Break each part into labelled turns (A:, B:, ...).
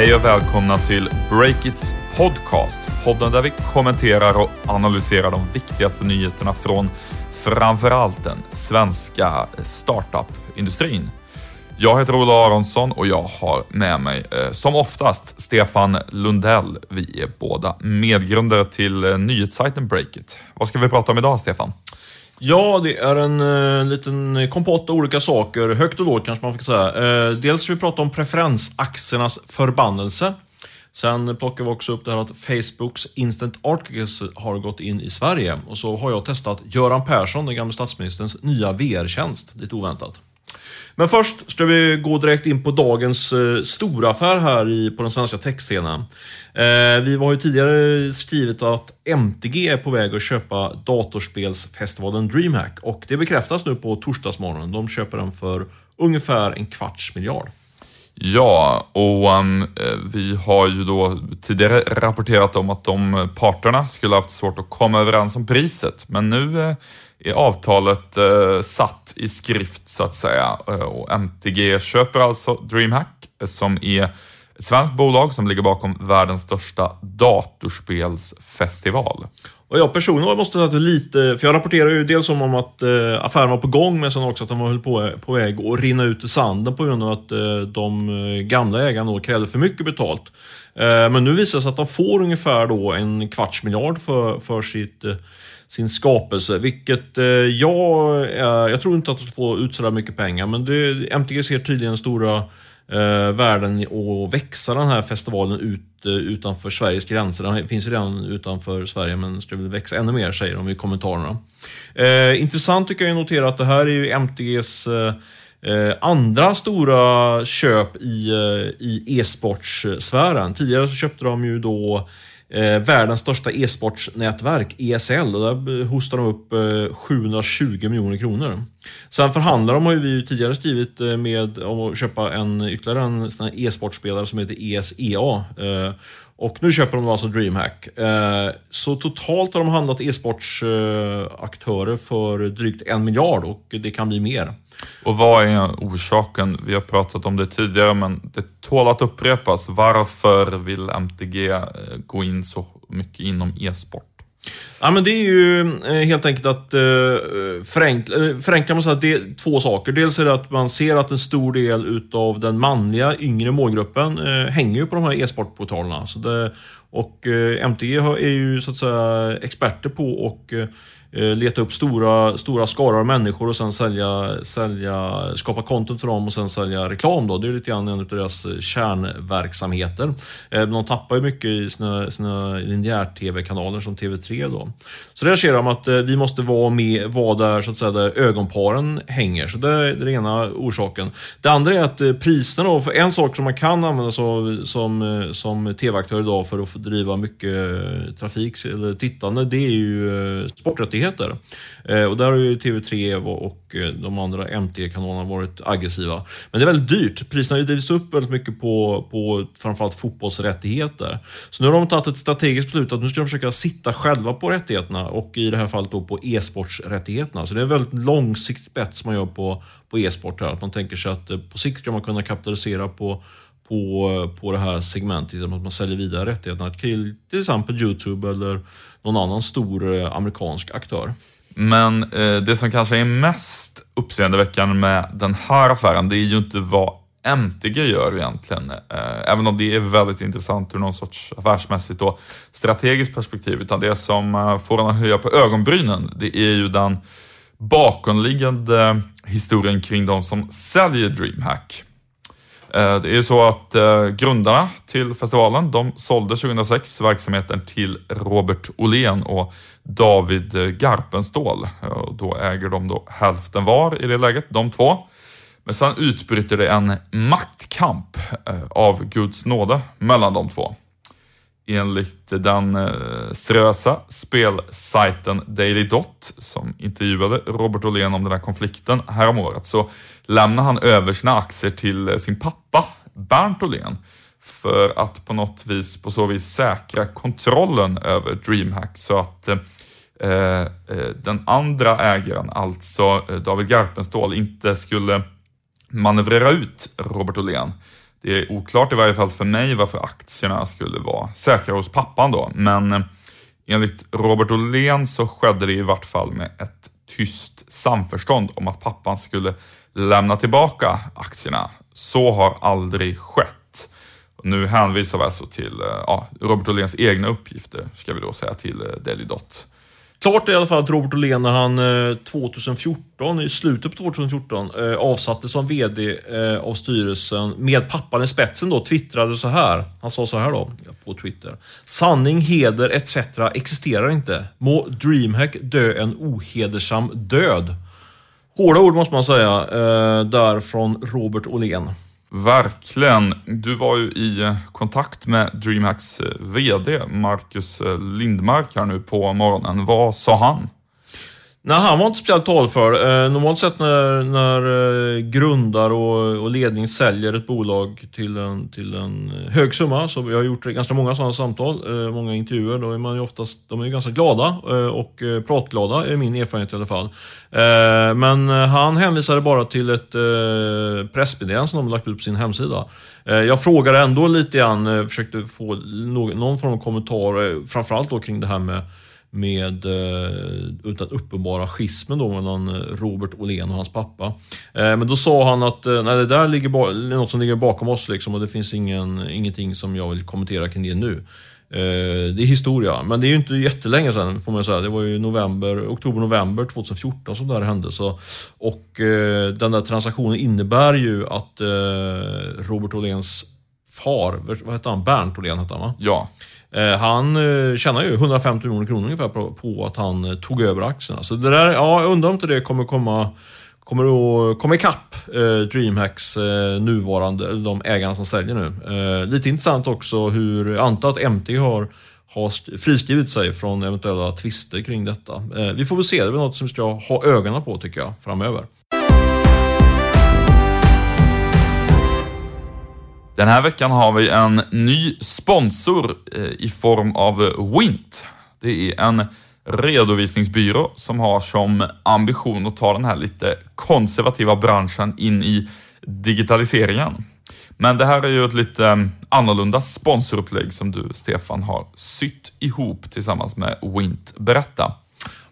A: Hej och välkomna till Breakits podcast. Podden där vi kommenterar och analyserar de viktigaste nyheterna från framförallt den svenska startup-industrin. Jag heter Ola Aronsson och jag har med mig, eh, som oftast, Stefan Lundell. Vi är båda medgrundare till eh, nyhetssajten Breakit. Vad ska vi prata om idag, Stefan?
B: Ja, det är en uh, liten kompott av olika saker. Högt och lågt kanske man får säga. Uh, dels ska vi prata om preferensaktiernas förbannelse. Sen plockar vi också upp det här att Facebooks Instant Articles har gått in i Sverige. Och så har jag testat Göran Persson, den gamla statsministerns, nya VR-tjänst. Lite oväntat. Men först ska vi gå direkt in på dagens eh, stora affär här i, på den svenska techscenen. Eh, vi har ju tidigare skrivit att MTG är på väg att köpa datorspelsfestivalen DreamHack och det bekräftas nu på torsdagsmorgonen. De köper den för ungefär en kvarts miljard.
A: Ja, och um, eh, vi har ju då tidigare rapporterat om att de parterna skulle haft svårt att komma överens om priset, men nu eh, är avtalet eh, satt i skrift så att säga. Eh, och MTG köper alltså DreamHack som är ett svenskt bolag som ligger bakom världens största datorspelsfestival.
B: Och jag personligen måste säga att lite, för jag rapporterar ju dels om att eh, affären var på gång, men sen också att den var på, på väg att rinna ut i sanden på grund av att eh, de eh, gamla ägarna då krävde för mycket betalt. Eh, men nu visar det sig att de får ungefär då en kvarts miljard för, för sitt eh, sin skapelse. Vilket eh, jag, eh, jag tror inte att de får ut sådär mycket pengar, men det, MTG ser tydligen stora eh, värden att växa den här festivalen ut eh, utanför Sveriges gränser. Den finns ju redan utanför Sverige, men skulle växa ännu mer, säger de i kommentarerna. Eh, intressant tycker jag att notera att det här är ju MTGs eh, eh, andra stora köp i, eh, i e-sportsfären. Tidigare så köpte de ju då eh, världens största e-sportsnätverk, ESL. Och där hostar de upp eh, 720 miljoner kronor. Sen förhandlar de, har ju vi tidigare skrivit, eh, med om att köpa en, ytterligare en e-sportspelare som heter ESEA. Eh, och nu köper de alltså DreamHack. Eh, så totalt har de handlat e-sportsaktörer för drygt en miljard och det kan bli mer.
A: Och vad är orsaken? Vi har pratat om det tidigare, men det tål att upprepas. Varför vill MTG eh, gå in så mycket inom e-sport?
B: Ja, men det är ju eh, helt enkelt att eh, förenkla, eh, förenkla man säga att det är två saker. Dels är det att man ser att en stor del utav den manliga yngre målgruppen eh, hänger ju på de här e-sportportalerna. och MTG är ju så att säga experter på och Eh, Eh, leta upp stora, stora skaror av människor och sen sälja, sälja, skapa content för dem och sen sälja reklam. Då. Det är lite grann en av deras eh, kärnverksamheter. Eh, de tappar ju mycket i sina, sina linjär-tv-kanaler som TV3. Då. Så där ser de att vi måste vara med, vara där, så att säga, där ögonparen hänger. Så det är den ena orsaken. Det andra är att priserna, för en sak som man kan använda sig av som, som tv-aktör idag för att driva mycket trafik eller tittande, det är ju sporträttigheter rättigheter. Eh, och där har ju TV3 och eh, de andra MT-kanalerna varit aggressiva. Men det är väldigt dyrt. Priserna har ju drivits upp väldigt mycket på, på framförallt fotbollsrättigheter. Så nu har de tagit ett strategiskt beslut att nu ska de försöka sitta själva på rättigheterna och i det här fallet då på e-sportsrättigheterna. Så det är en väldigt långsiktigt bett som man gör på, på e-sport här. Att man tänker sig att eh, på sikt ska man kunna kapitalisera på på, på det här segmentet genom att man säljer vidare rättigheterna till till exempel Youtube eller någon annan stor eh, amerikansk aktör.
A: Men eh, det som kanske är mest uppseendeväckande med den här affären, det är ju inte vad MTG gör egentligen. Eh, även om det är väldigt intressant ur någon sorts affärsmässigt och strategiskt perspektiv. Utan det som eh, får en att höja på ögonbrynen, det är ju den bakomliggande historien kring de som säljer DreamHack. Eh, det är så att eh, grundarna till festivalen, de sålde 2006 verksamheten till Robert Olén och David Garpenstål. Eh, då äger de då hälften var i det läget, de två. Men sen utbryter det en maktkamp av Guds nåde mellan de två. Enligt den eh, seriösa spelsajten Daily Dot som intervjuade Robert Åhlén om den här konflikten häromåret så lämnar han över sina aktier till eh, sin pappa Bernt Åhlén för att på något vis, på så vis säkra kontrollen över DreamHack så att eh, eh den andra ägaren, alltså David Garpenstål, inte skulle manövrera ut Robert Åhlén. Det är oklart i varje fall för mig varför aktierna skulle vara säkra hos pappan då, men eh, enligt Robert Åhlén så skedde det i vart fall med ett tyst samförstånd om att pappan skulle lämna tillbaka aktierna. Så har aldrig skett. Nu hänvisar vi alltså till eh, ja, Robert Åhléns egna uppgifter, ska vi då säga, till eh, Delidot. Daily Dot.
B: Klart är i alla fall att Robert Åhlén när han eh, 2014, i slutet på 2014, eh, avsattes som VD eh, av styrelsen med pappan i spetsen då, twittrade så här. Han sa så här då, på Twitter. Sanning, heder etc. existerar inte. Må DreamHack dö en ohedersam död. Hårda ord måste man säga, där från Robert Åhlén.
A: Verkligen. Du var ju i eh, kontakt med DreamHacks eh, VD Marcus eh, Lindmark här nu på morgonen. Vad sa han?
B: Nej, han var inte speciellt talför. Eh, normalt sett när, när eh, grundare och, och, ledning säljer ett bolag till en, till en hög summa, så jag har gjort ganska många sådana samtal, eh, många intervjuer, då är man ju oftast de är ju ganska glada eh, och eh, pratglada, är min erfarenhet i alla fall. Eh, men eh, han hänvisade bara till ett eh, pressmeddelande som de lagt ut på sin hemsida. Eh, jag frågade ändå lite grann, försökte få någon form av kommentar, framförallt då kring det här med med eh, utan uppenbara schismen då mellan eh, Robert Åhlén och hans pappa. Eh, men då sa han att nej, det där ligger är något som ligger bakom oss liksom, och det finns ingen, ingenting som jag vill kommentera kring det nu. Det är historia, men det är ju inte jättelänge sedan får man säga. Det var ju november, oktober-november 2014 som det här hände. Så, och den där transaktionen innebär ju att Robert Åhléns far, vad hette han? Bernt Åhlén hette han va?
A: Ja.
B: Eh, han eh, tjänar ju 150 miljoner kronor ungefär på, på att han eh, tog över aktierna. Så det där, ja, jag undrar om inte det kommer komma kommer att komma ikapp eh, DreamHacks eh, nuvarande, de ägarna som säljer nu. Eh, lite intressant också hur, jag antar att MT har, har friskrivit sig från eventuella tvister kring detta. Eh, vi får väl se, det är väl något som vi ska ha ögonen på tycker jag, framöver.
A: Den här veckan har vi en ny sponsor eh, i form av Wint. Det är en redovisningsbyrå som har som ambition att ta den här lite konservativa branschen in i digitaliseringen. Men det här är ju ett lite eh, annorlunda sponsorupplägg som du, Stefan, har sytt ihop tillsammans med Wint. Berätta.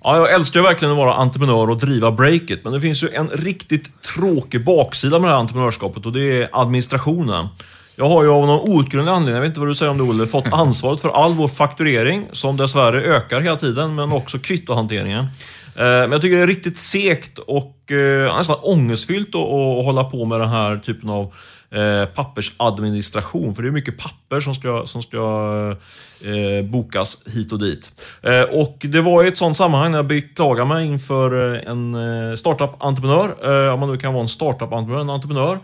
B: Ja, jag älskar verkligen att vara entreprenör och driva breaket, men det finns ju en riktigt tråkig baksida med det här entreprenörskapet och det är administrationen. Jag har ju av någon outgrundlig anledning, jag vet inte vad du säger om det Olle, fått ansvaret för all vår fakturering, som dessvärre ökar hela tiden, men också kvittohanteringen. Eh, men jag tycker det är riktigt segt och eh, nästan ångestfyllt att hålla på med den här typen av eh, pappersadministration. För det är mycket papper som ska, som ska eh, bokas hit och dit. Eh, och det var i ett sånt sammanhang när jag beklagade mig inför en startup-entreprenör, eh, om man nu kan vara en startup-entreprenör, en entreprenör.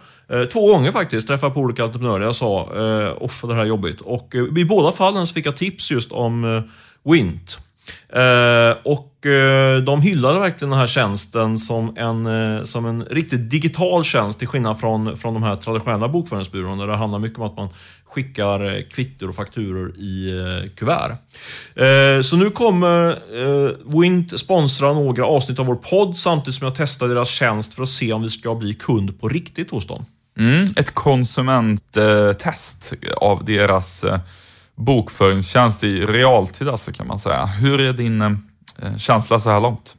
B: Två gånger faktiskt, träffade på olika entreprenörer. Jag sa, off, det här är jobbigt. Och i båda fallen så fick jag tips just om Wint. Eh, och eh, de hyllade verkligen den här tjänsten som en, eh, som en riktigt digital tjänst till skillnad från, från de här traditionella bokföringsbyråerna där det handlar mycket om att man skickar kvittor och fakturor i kuvert. Så nu kommer Wint sponsra några avsnitt av vår podd samtidigt som jag testar deras tjänst för att se om vi ska bli kund på riktigt hos dem.
A: Mm, ett konsumenttest av deras bokföringstjänst i realtid alltså kan man säga. Hur är din eh, känsla så här långt?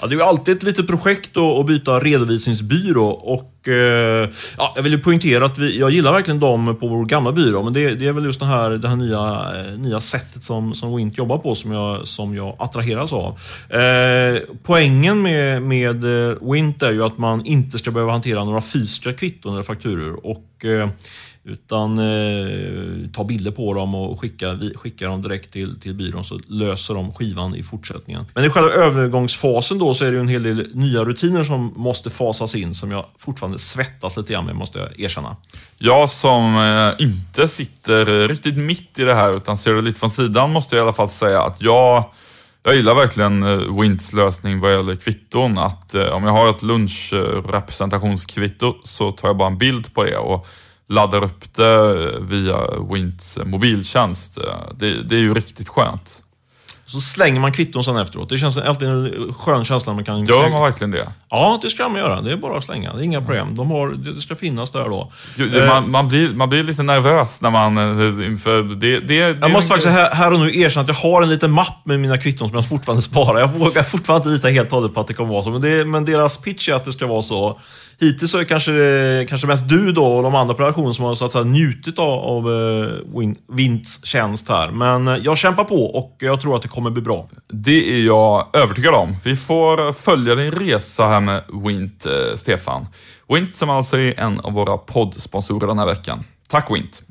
B: Ja, det är ju alltid ett litet projekt att byta redovisningsbyrå och eh, ja, jag vill ju poängtera att vi, jag gillar verkligen dem på vår gamla byrå, men det, det är väl just det här, det här nya, eh, nya sättet som, som Wint jobbar på som jag, som jag attraheras av. Eh, poängen med, med eh, Wint är ju att man inte ska behöva hantera några fysiska kvitton eller fakturor och eh, utan eh, ta bilder på dem och skicka, skicka dem direkt till, till byrån så löser de skivan i fortsättningen. Men i själva övergångsfasen då så är det en hel del nya rutiner som måste fasas in som jag fortfarande svettas lite grann med, måste jag erkänna.
A: Jag som eh, inte sitter riktigt mitt i det här utan ser det lite från sidan måste jag i alla fall säga att jag jag gillar verkligen eh, Wints lösning vad gäller kvitton. Att eh, om jag har ett lunchrepresentationskvitto så tar jag bara en bild på det och laddar upp det via Wints mobiltjänst. Det, det är ju riktigt skönt.
B: Så slänger man kvitton sen efteråt. Det känns alltid en skön känsla när man kan...
A: Gör man verkligen det?
B: Ja, det ska man göra. Det är bara att slänga. Det är inga problem. De har, det ska finnas där då.
A: Det- Man, man, blir, man blir lite nervös när man eh, inför... Det, det, det
B: Jag måste faktiskt här, här och nu erkänna att jag har en liten mapp med mina kvitton som jag fortfarande sparar. Jag vågar fortfarande inte lita helt och hållet på att det kommer vara så. Men, det, men deras pitch är att det ska vara så. Hittills så är det kanske, kanske mest du då och de andra på redaktionen som har så att säga, njutit av, av uh, Win, Vints tjänst här. Men eh, jag kämpar på och jag tror att det kommer bli bra.
A: Det är jag övertygad om. Vi får följa din resa här med Wint, eh, Stefan. Wint som alltså är en av våra poddsponsorer den här veckan. Tack Wint!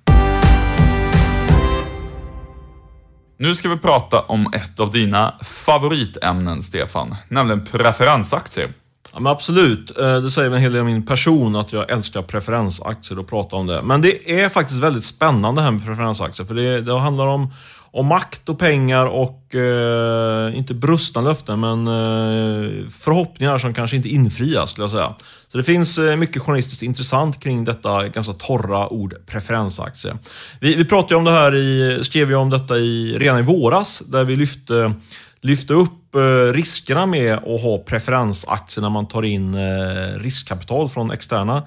A: Nu ska vi prata om ett av dina favoritämnen, Stefan, nämligen preferensaktier.
B: Ja, men absolut. Eh, Det säger väl en hel del om min person att jag älskar preferensaktier och prata om det. Men det är faktiskt väldigt spännande här med preferensaktier. För det, det handlar om, om makt och pengar och eh, inte brustna löften men eh, förhoppningar som kanske inte infrias skulle jag säga. Så det finns eh, mycket journalistiskt intressant kring detta ganska torra ord preferensaktier. Vi, vi pratade ju om det här i, skrev ju om detta i, redan i våras där vi lyfte lyfta upp eh, riskerna med att ha preferensaktier när man tar in eh, riskkapital från externa eh,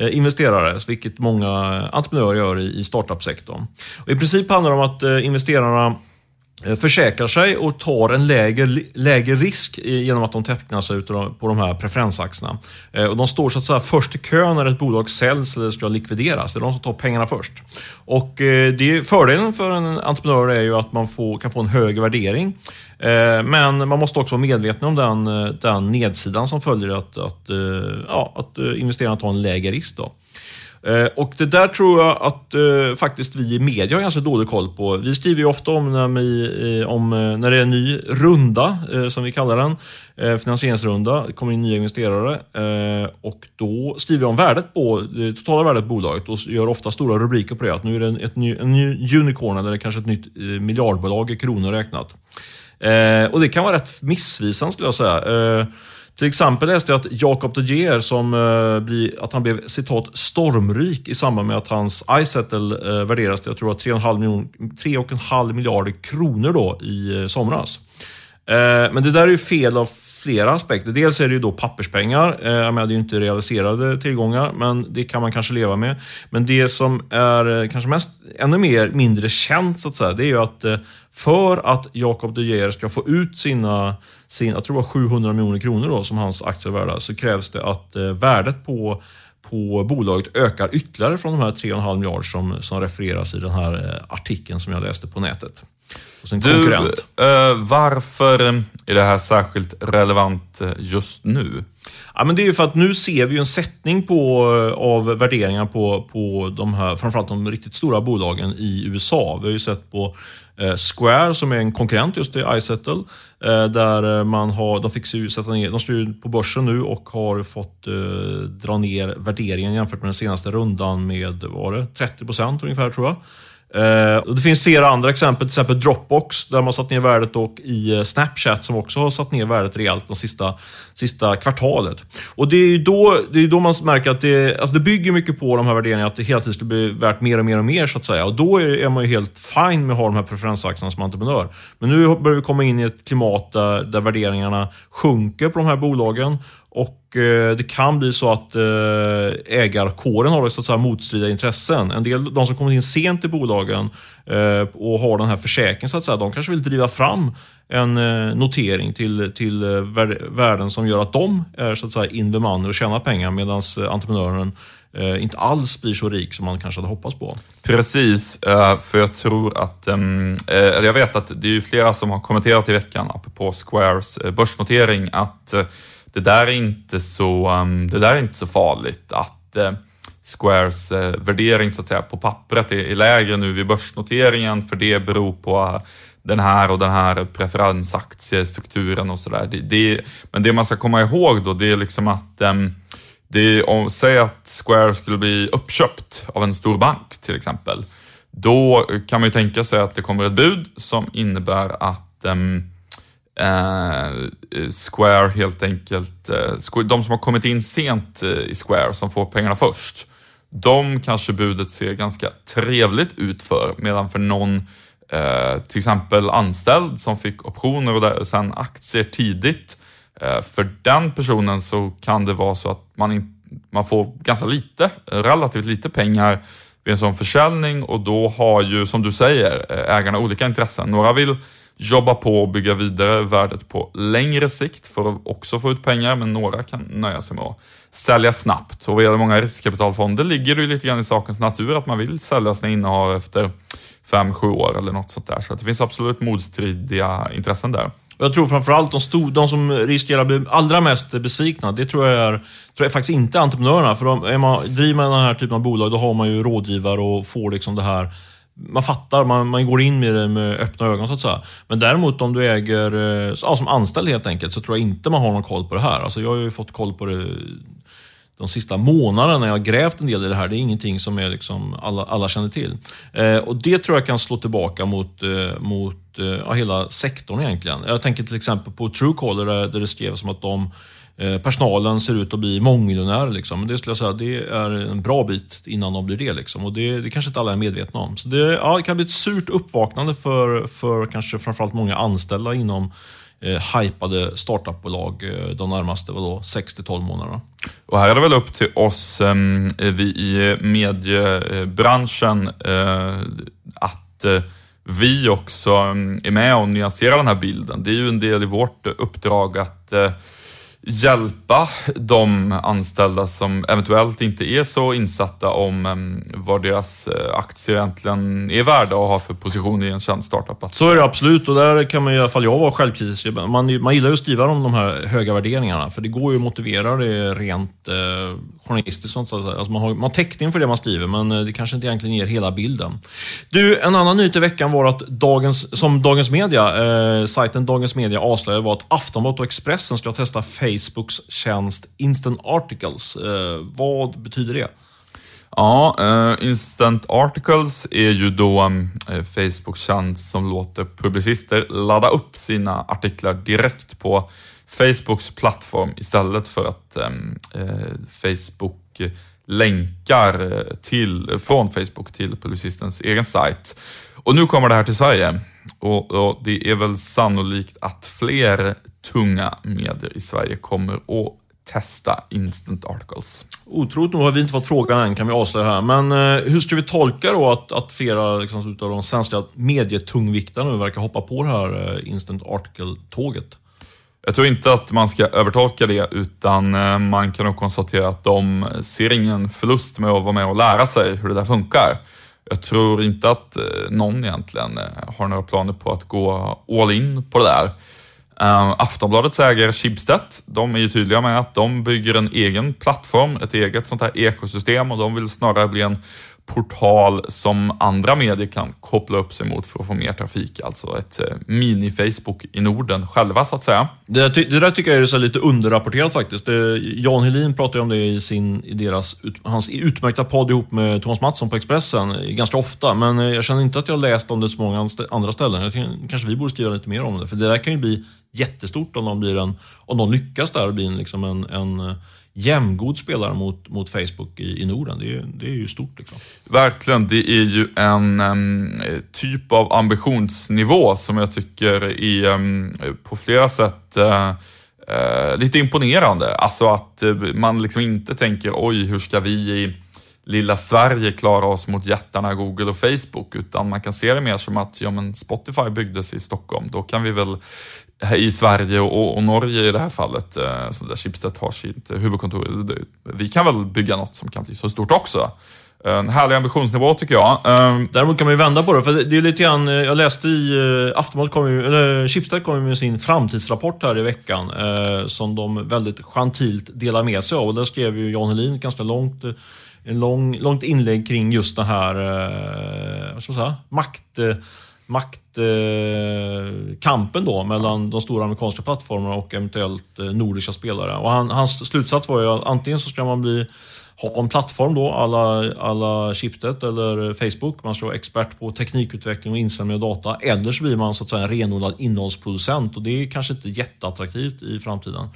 B: Eh, investerare, vilket många entreprenörer gör i, startup-sektorn. I princip handlar det om att eh, investerarna Eh, försäkrar sig och tar en lägre, lägre risk genom att de tecknar sig på de här preferensaktierna. Eh, och de står så att säga först i kön när ett bolag säljs eller ska likvideras. Det är de som tar pengarna först. Och eh, det, fördelen för en entreprenör är ju att man får, kan få en högre värdering. Men man måste också vara medveten om den, den nedsidan som följer att, att, ja, att investerarna tar en lägre risk. Då. Eh, och det där tror jag att eh, faktiskt vi i media har ganska dålig koll på. Vi skriver ju ofta om när, vi, eh, om, eh, när det är en ny runda, eh, som vi kallar den, eh, finansieringsrunda, det kommer in nya investerare eh, och då skriver vi om värdet på, det totala värdet på bolaget och gör ofta stora rubriker på det. Att nu är det en, ett ny, en ny unicorn eller kanske ett nytt eh, miljardbolag i kronor räknat. Eh, och det kan vara rätt missvisande skulle jag säga. Till exempel läste jag att Jacob de Geer som eh, att han blev citat stormrik i samband med att hans iSettle eh, värderas till jag tror att 3,5 3,5 miljarder kronor då i eh, somras. Eh, men det där är ju fel av flera aspekter. Dels är det ju då papperspengar. Eh, jag menar, det är ju inte realiserade tillgångar, men det kan man kanske leva med. Men det som är eh, kanske mest, ännu mer mindre känt så att säga, det är ju att för att Jacob de Geer ska få ut sina, sin, jag tror det var 700 miljoner kronor då, som hans aktier är värda, så krävs det att värdet på på bolaget ökar ytterligare från de här 3,5 miljarder som, som refereras i den här artikeln som jag läste på nätet.
A: Du,
B: konkurrent.
A: eh, varför är det här särskilt relevant eh, just nu?
B: Ja, men det är ju för att nu ser vi ju en sättning på, eh, av värderingar på, på de här, framförallt de riktigt stora bolagen i USA. Vi har ju sett på eh, Square som är en konkurrent just till iSettle. Eh, där man har, de fick ju sätta ner, de står ju på börsen nu och har fått eh, dra ner värderingen jämfört med den senaste rundan med, var det, 30 procent ungefär tror jag. Eh, och det finns flera andra exempel, till exempel Dropbox där man har satt ner värdet och i eh, Snapchat som också har satt ner värdet rejält de sista, sista kvartalet. Och det är ju då, det är då man märker att det, alltså det bygger mycket på de här värderingarna att det hela tiden ska bli värt mer och mer och mer så att säga. Och då är, är man ju helt fine med att ha de här preferensaktierna som entreprenör. Men nu börjar vi komma in i ett klimat där, där värderingarna sjunker på de här bolagen och eh, det kan bli så att eh, ägarkåren har så att säga, motstridiga intressen. En del, de som kommit in sent i bolagen eh, och har den här försäkringen, så att säga, de kanske vill driva fram en eh, notering till, till eh, värden som gör att de är så att säga in the money och tjänar pengar medan eh, entreprenören eh, inte alls blir så rik som man kanske hade hoppats på.
A: Precis, eh, för jag tror att, ehm, eh, eller jag vet att det är flera som har kommenterat i veckan, apropå Squares eh, börsnotering, att eh, det där är inte så, um, det där är inte så farligt. Att uh, Squares eh, värdering så att säga på pappret är, är lägre nu vid börsnoteringen, för det beror på uh, den här och den här preferensaktiestrukturen och sådär. Det, det, men det man ska komma ihåg då, det är liksom att um, det om, säg att Square skulle bli uppköpt av en stor bank till exempel. Då kan man ju tänka sig att det kommer ett bud som innebär att um, Eh, eh, Square helt enkelt, eh, de som har kommit in sent eh, i Square, som får pengarna först, de kanske budet ser ganska trevligt ut för, medan för någon eh, till exempel anställd som fick optioner och sen aktier tidigt. Eh, för den personen så kan det vara så att man, in, man får ganska lite, relativt lite pengar vid en sån försäljning och då har ju, som du säger, ägarna olika intressen. Några vill jobba på och bygga vidare värdet på längre sikt för att också få ut pengar, men några kan nöja sig med att sälja snabbt. Och vad gäller många riskkapitalfonder ligger det ju lite grann i sakens natur att man vill sälja sina innehav efter fem sju år eller något sånt där. Så det finns absolut motstridiga intressen där.
B: Jag tror framförallt de, stor, de som riskerar att bli allra mest besvikna, det tror jag är, tror jag faktiskt inte entreprenörerna. För de, är man, driver man den här typen av bolag, då har man ju rådgivare och får liksom det här man fattar, man, man går in med det med öppna ögon så att säga. Men däremot om du äger, eh, ja, som anställd helt enkelt, så tror jag inte man har någon koll på det här. Alltså jag har ju fått koll på det de sista månaderna när jag har grävt en del i det här. Det är ingenting som är liksom alla, alla känner till. Eh, och Det tror jag kan slå tillbaka mot, eh, mot eh, hela sektorn egentligen. Jag tänker till exempel på Truecaller där, där det skrevs som att de Eh, personalen ser ut att bli mångmiljonärer. Liksom. Det skulle jag säga, det är en bra bit innan de blir det. Liksom. Och det, det kanske inte alla är medvetna om. Så det, ja, det kan bli ett surt uppvaknande för, för kanske framförallt många anställda inom eh, hypade startupbolag eh, de närmaste 6-12 månaderna.
A: Och här är det väl upp till oss eh, vi i mediebranschen eh, att eh, vi också mm, är med och nyanserar den här bilden. Det är ju en del i vårt uppdrag att eh, hjälpa de anställda som eventuellt inte är så insatta om ehm, vad deras eh, aktier egentligen är värda och har för position i en känd startup.
B: Så är det absolut och där kan man i alla fall jag vara självkritisk. Man, man gillar ju att skriva om de här höga värderingarna för det går ju att motivera det rent eh, journalistiskt. Alltså man, har, man har täckning för det man skriver men eh, det kanske inte egentligen ger hela bilden. Du, en annan nyhet i veckan var att dagens, som Dagens Media, eh, sajten Dagens Media avslöjade var att Aftonbladet och Expressen ska testa Facebooks tjänst Instant Articles. Eh, vad betyder det?
A: Ja, uh, Instant Articles är ju då um, Facebooks tjänst som låter publicister ladda upp sina artiklar direkt på Facebooks plattform istället för att ehm, eh, Facebook länkar eh, till, från Facebook till publicistens egen sajt. Och nu kommer det här till Sverige och, och, det är väl sannolikt att fler tunga medier i Sverige kommer att testa Instant Articles.
B: Otroligt nog har vi inte fått frågan än, kan vi avslöja här. Men eh, hur ska vi tolka då att, att flera liksom, av de svenska medietungviktarna nu verkar hoppa på det här eh, Instant Article-tåget?
A: Jag tror inte att man ska övertolka det, utan eh, man kan nog konstatera att de ser ingen förlust med att vara med och lära sig hur det där funkar. Jag tror inte att eh, någon egentligen eh, har några planer på att gå all in på det där. Uh, Aftonbladets ägare Schibsted, de är ju tydliga med att de bygger en egen plattform, ett eget sånt här ekosystem och de vill snarare bli en portal som andra medier kan koppla upp sig mot för att få mer trafik. Alltså ett eh, mini-Facebook i Norden själva så att säga.
B: Det, det där tycker jag är så lite underrapporterat faktiskt. Det, Jan Helin pratade om det i, sin, i deras, hans utmärkta podd ihop med Thomas Mattsson på Expressen eh, ganska ofta. Men eh, jag känner inte att jag läst om det så många andra ställen. Jag tycker, kanske vi borde skriva lite mer om det. För det där kan ju bli jättestort om de, blir en, om de lyckas där och blir en, liksom en, en jämngod spelare mot, mot Facebook i, i Norden. Det är, det är ju stort. Liksom.
A: Verkligen, det är ju en um, typ av ambitionsnivå som jag tycker är um, på flera sätt uh, uh, lite imponerande. Alltså att uh, man liksom inte tänker oj, hur ska vi i lilla Sverige klara oss mot jättarna Google och Facebook, utan man kan se det mer som att ja, men Spotify byggdes i Stockholm. Då kan vi väl i Sverige och, och, Norge i det här fallet, eh, så där Schibsted har sitt huvudkontor. Vi kan väl bygga något som kan bli så stort också. En härlig ambitionsnivå tycker jag.
B: Ehm, Däremot kan man ju vända på det, för det är lite grann, eh, jag läste i eh, Aftonbladet, kom ju, eller Schibsted kom med sin framtidsrapport här i veckan, som de väldigt gentilt delar med sig av. Och där skrev ju Jan Helin ganska långt, en lång, långt inlägg kring just den här, eh, vad ska man säga, makt eh, maktkampen då mellan de stora amerikanska plattformarna och eventuellt eh, nordiska spelare. Och han, hans slutsats var ju att antingen så ska man bli ha en plattform då, alla, alla eller Facebook. Man ska vara expert på teknikutveckling och insamling av data. Eller så blir man så att säga en renodlad innehållsproducent och det är kanske inte jätteattraktivt i framtiden.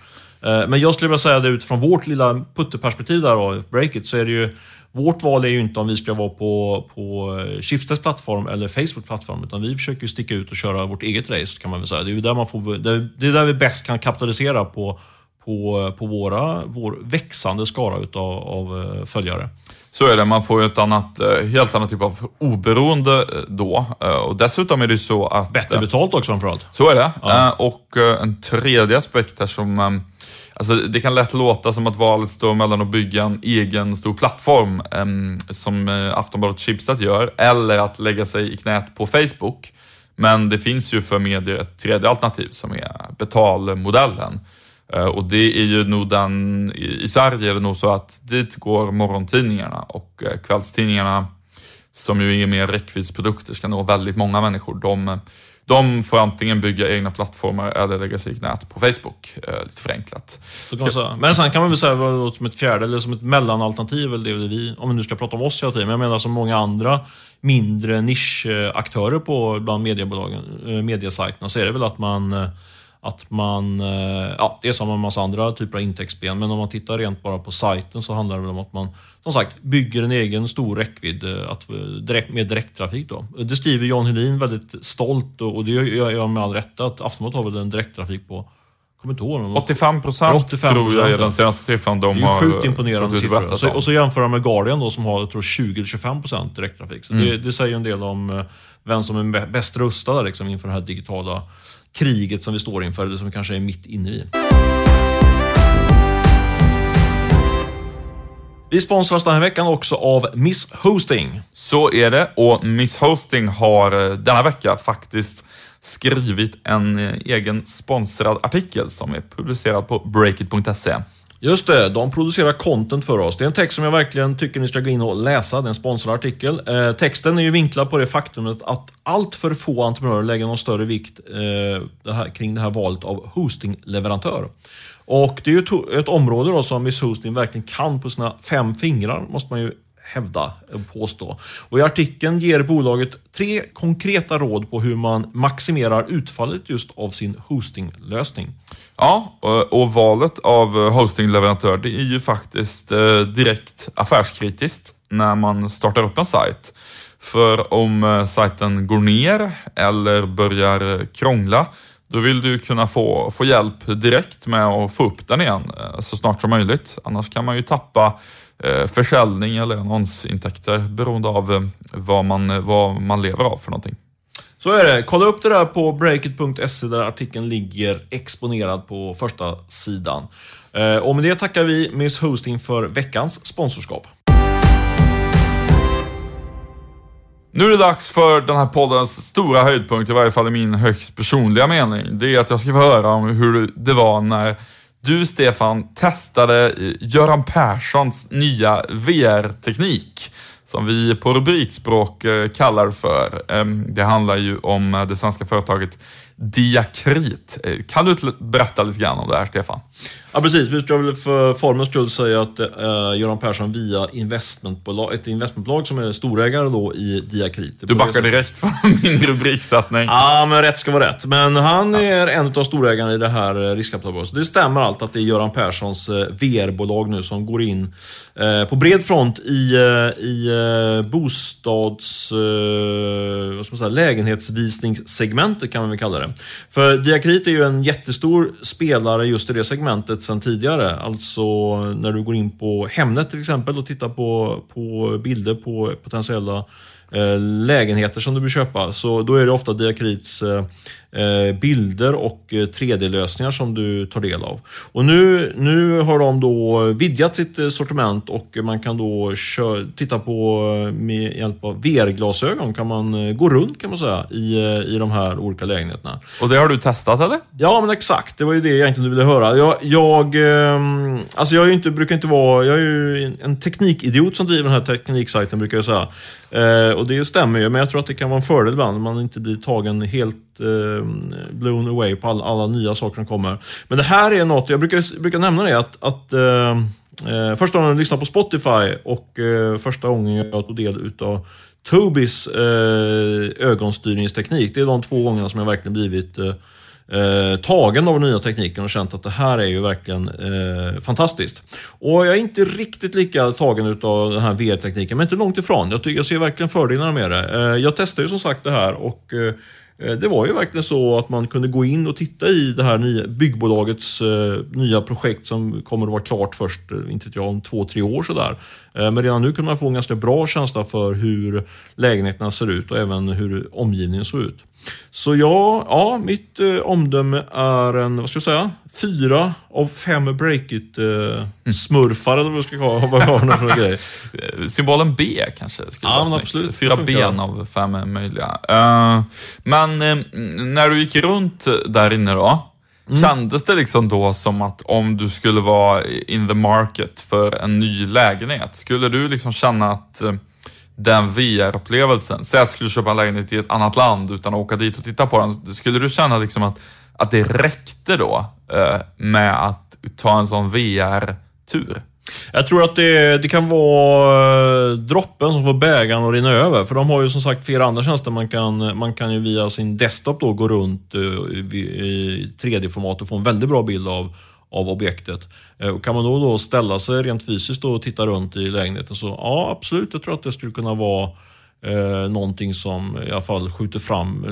B: Eh, men jag skulle vilja säga det utifrån vårt lilla putteperspektiv där då, Breakit, så är det ju vårt val är ju inte om vi ska vara på, på Schibsteds plattform eller Facebook plattform, utan vi försöker sticka ut och köra vårt eget race kan man väl säga. Det är ju där, man får, det är där vi bäst kan kapitalisera på, på, på våra, vår växande skara utav, av eh, följare.
A: Så är det, man får ju ett annat, eh, helt annat typ av oberoende då. Och dessutom är det så att...
B: Bättre betalt också framförallt.
A: Så är det. Ja. Och en tredje aspekt här som Alltså, det kan lätt låta som att valet står mellan att bygga en egen stor plattform eh, som eh, Aftonbladet Schibsted gör, eller att lägga sig i knät på Facebook. Men det finns ju för medier ett tredje alternativ som är betalmodellen. Eh, och det är ju nog den, i, i Sverige är det nog så att dit går morgontidningarna och eh, kvällstidningarna som ju är mer räckviddsprodukter ska nå väldigt många människor. De eh, de får antingen bygga egna plattformar eller lägga sig i knät på Facebook, eh, lite förenklat.
B: Ska... Men sen kan man väl säga som ett fjärde, eller som ett mellanalternativ, det vi, om vi nu ska prata om oss hela tiden, men jag menar som många andra mindre nischaktörer på bland mediebolagen, eh, mediesajterna, så är det väl att man eh, att man, eh, ja, det är som en massa andra typer av intäktsben, men om man tittar rent bara på sajten så handlar det väl om att man som sagt bygger en egen stor räckvidd eh, att, eh, direkt, med direkttrafik. Då. Det skriver Jan Helin väldigt stolt och det gör jag med all rätt att Aftonbladet har väl en direkttrafik på
A: 85 procent tror jag är den senaste siffran de har...
B: Det är sjukt imponerande siffror. Så, och så jämför de med Guardian då, som har 20-25 procent direkttrafik. Så mm. det, det, säger en del om vem som är bäst rustad liksom, inför det här digitala kriget som vi står inför, eller som vi kanske är mitt inne i. Vi sponsras den här veckan också av Miss Hosting.
A: Så är det och Miss Hosting har eh, denna vecka faktiskt skrivit en eh, egen sponsrad artikel som är publicerad på breakit.se.
B: Just det, de producerar content för oss. Det är en text som jag verkligen tycker ni ska gå in och läsa. Det är en sponsrad artikel. Eh, texten är ju vinklad på det faktumet att allt för få entreprenörer lägger någon större vikt eh, det här, kring det här valet av hostingleverantör. Och det är ju ett område då som Miss Hosting verkligen kan på sina fem fingrar, måste man ju hävda och påstå. Och I artikeln ger bolaget tre konkreta råd på hur man maximerar utfallet just av sin hostinglösning.
A: Ja, eh, och valet av eh, hostingleverantör det är ju faktiskt direkt affärskritiskt när man startar upp en sajt. För om sajten går ner eller börjar krångla då vill du kunna få, få hjälp direkt med att få upp den igen eh, så snart som möjligt. Annars kan man ju tappa eh, försäljning eller annonsintäkter beroende av eh, vad man, vad man lever av för någonting.
B: Så är det. Kolla upp det där på breakit.se där artikeln ligger exponerad på första sidan. Och med det tackar vi Miss Hosting för veckans sponsorskap.
A: Nu är det dags för den här poddens stora höjdpunkt, i varje fall i min högst personliga mening. Det är att jag ska få höra om hur det var när du Stefan testade Göran Perssons nya VR-teknik som vi på rubrikspråk eh, kallar för. Ehm, det handlar ju om eh, det svenska företaget Diakrit. Eh, kan du berätta lite grann om det här, Stefan?
B: Ja, precis. Vi ska väl för formens skull säga att eh, Göran Persson via investmentbolag, ett investmentbolag som är storägare då i Diakrit.
A: Du backar direkt från min rubriksättning.
B: Ja, men rätt ska vara rätt. Men han är en av storägarna i det här eh, riskkapitalbolaget. Det stämmer allt att det är Göran Perssons eh, VR-bolag nu som går in eh, på bred front i, eh, i eh, bostads... vad ska man säga, lägenhetsvisningssegmentet kan man väl kalla det. För Diakrit är ju en jättestor spelare just i det segmentet sedan tidigare. Alltså när du går in på Hemnet till exempel och tittar på, på bilder på potentiella eh, lägenheter som du vill köpa. Så då är det ofta Diakrits eh, bilder och 3D-lösningar eh, som du tar del av. Och nu, nu har de då vidgat sitt eh, sortiment och man kan då köra, titta på med hjälp av VR-glasögon kan man gå runt kan man säga i, i de här olika lägenheterna.
A: Och det har du testat eller?
B: Ja men exakt, det var ju det egentligen du ville höra. Jag, jag, alltså jag är inte, brukar inte vara, jag är ju en teknikidiot som driver den här tekniksajten brukar jag säga. och det stämmer ju, men jag tror att det kan vara en fördel ibland om man inte blir tagen helt eh, blown away på alla, alla, nya saker som kommer. Men det här är något, jag brukar, brukar nämna det, att, att eh, eh första gången jag lyssnade på Spotify och eh, första gången jag tog del utav Tobis eh, ögonstyrningsteknik. Det är de två gångerna som jag verkligen blivit eh, eh, tagen av den nya tekniken och känt att det här är ju verkligen eh, fantastiskt. Och jag är inte riktigt lika tagen utav den här VR-tekniken, men inte långt ifrån. Jag, jag ser verkligen fördelarna med det. Eh, jag testar ju som sagt det här och Eh, Eh, det var ju verkligen så att man kunde gå in och titta i det här nya byggbolagets eh, nya projekt som kommer att vara klart först, eh, inte jag, om två, tre år sådär. men redan nu kunde man få en ganska bra känsla för hur lägenheterna ser ut och även hur omgivningen såg ut. Så ja, ja mitt eh, omdöme är en, vad ska jag säga, fyra av fem breakit-smurfar eh, eller vad ska jag jag har för grej.
A: Symbolen B kanske skulle
B: ja,
A: snyggt.
B: absolut.
A: Fyra ben av fem möjliga. Uh, men uh, när du gick runt där inne då, Mm. Kändes det liksom då som att om du skulle vara in the market för en ny lägenhet, skulle du liksom känna att uh, den VR-upplevelsen. Säg att du skulle köpa en lägenhet i ett annat land utan att åka dit och titta på den. Skulle du känna liksom att, att det räckte då eh, med att ta en sån VR-tur?
B: Jag tror att det, det kan vara eh, droppen som får bägaren att rinna över. För de har ju som sagt flera andra tjänster. Man kan, man kan ju via sin desktop då gå runt eh, i 3D-format och få en väldigt bra bild av av objektet. Eh, och kan man då, då ställa sig rent fysiskt och titta runt i lägenheten så ja, absolut, jag tror att det skulle kunna vara eh, någonting som i alla fall skjuter fram,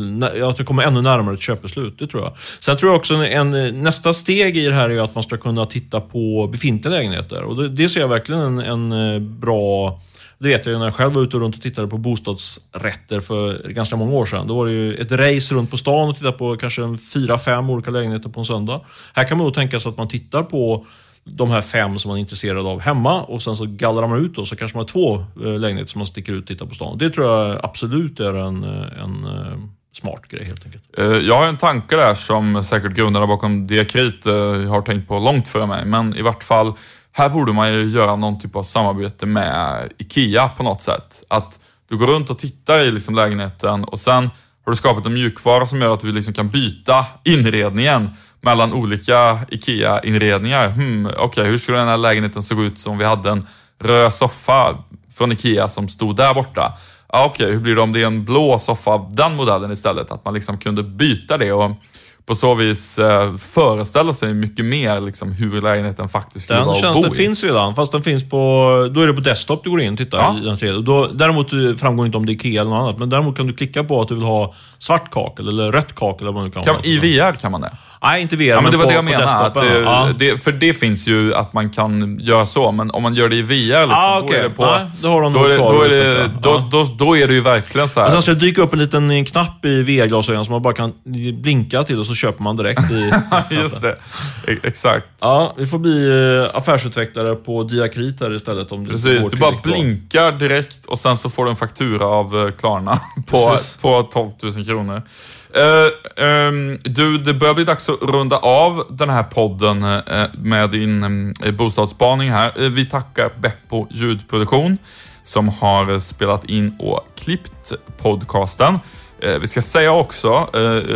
B: att det kommer ännu närmare ett köpbeslut. Det tror jag. Sen tror jag också en, en nästa steg i det här är att man ska kunna titta på befintliga lägenheter. Och det, det ser jag verkligen en, en eh, bra det vet jag ju när jag själv var ute runt och tittade på bostadsrätter för ganska många år sedan. Då var det ju ett race runt på stan och tittade på kanske fyra, fem olika lägenheter på en söndag. Här kan man då tänka sig att man tittar på de här fem som man är intresserad av hemma och sen så gallrar man ut och så kanske man har två eh, lägenheter som man sticker ut och tittar på stan. Det tror jag absolut är en, eh, en eh, smart grej helt enkelt.
A: Jag har en tanke där som säkert grundarna bakom Diakrit har tänkt på långt före mig, men i vart fall här borde man ju göra någon typ av samarbete med IKEA på något sätt. Att du går runt och tittar i liksom lägenheten och sen har du skapat en mjukvara som gör att du liksom kan byta inredningen mellan olika IKEA-inredningar. Hmm, Okej, okay, hur skulle den här lägenheten se ut om vi hade en röd soffa från IKEA som stod där borta? Ah, Okej, okay, hur blir det om det är en blå soffa av den modellen istället? Att man liksom kunde byta det och på så vis eh, föreställa sig mycket mer liksom, hur lägenheten faktiskt skulle
B: den
A: vara
B: att bo i. Den finns redan, fast den finns på... Då är det på desktop du går in och tittar. Ja. I den då, däremot framgår inte om det är IKEA eller något annat, men däremot kan du klicka på att du vill ha svart kakel eller rött kakel eller vad du kan,
A: kan
B: ha.
A: I VR kan man det?
B: Nej, inte VR,
A: ja, men,
B: men
A: det var
B: på,
A: det jag menade. Att det,
B: ja.
A: det, för det finns ju att man kan göra så, men om man gör det i VR, liksom,
B: ah, okay.
A: då är det på...
B: Nej, då har de
A: då, är det,
B: då,
A: är det, då, då, då, är det ju verkligen så här.
B: Och sen ska det dyka upp en liten knapp i VR-glasögon som man bara kan blinka till och så köper man direkt i...
A: Just det. E- exakt.
B: Ja, vi får bli eh, affärsutvecklare på Diakrit här istället. Om
A: Precis, du bara blinkar direkt och sen så får du en faktura av eh, Klarna på, på 12 000 kronor. Uh, um, du, det börjar bli dags att runda av den här podden uh, med din um, bostadsspaning här. Uh, vi tackar Beppo ljudproduktion som har spelat in och klippt podcasten. Vi ska säga också,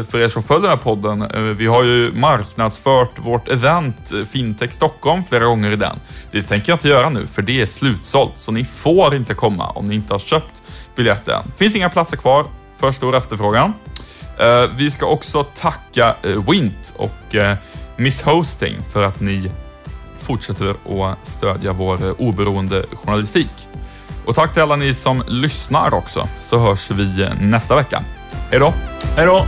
A: för er som följer den här podden, vi har ju marknadsfört vårt event Fintech Stockholm flera gånger i den. Det tänker jag inte göra nu, för det är slutsålt, så ni får inte komma om ni inte har köpt biljetten. Det finns inga platser kvar, för stor efterfrågan. Eh, vi ska också tacka eh, Wint och eh, Miss Hosting för att ni fortsätter att stödja vår oberoende journalistik. Och tack till alla ni som lyssnar också, så hörs vi nästa vecka. Hej då!
B: Hej då!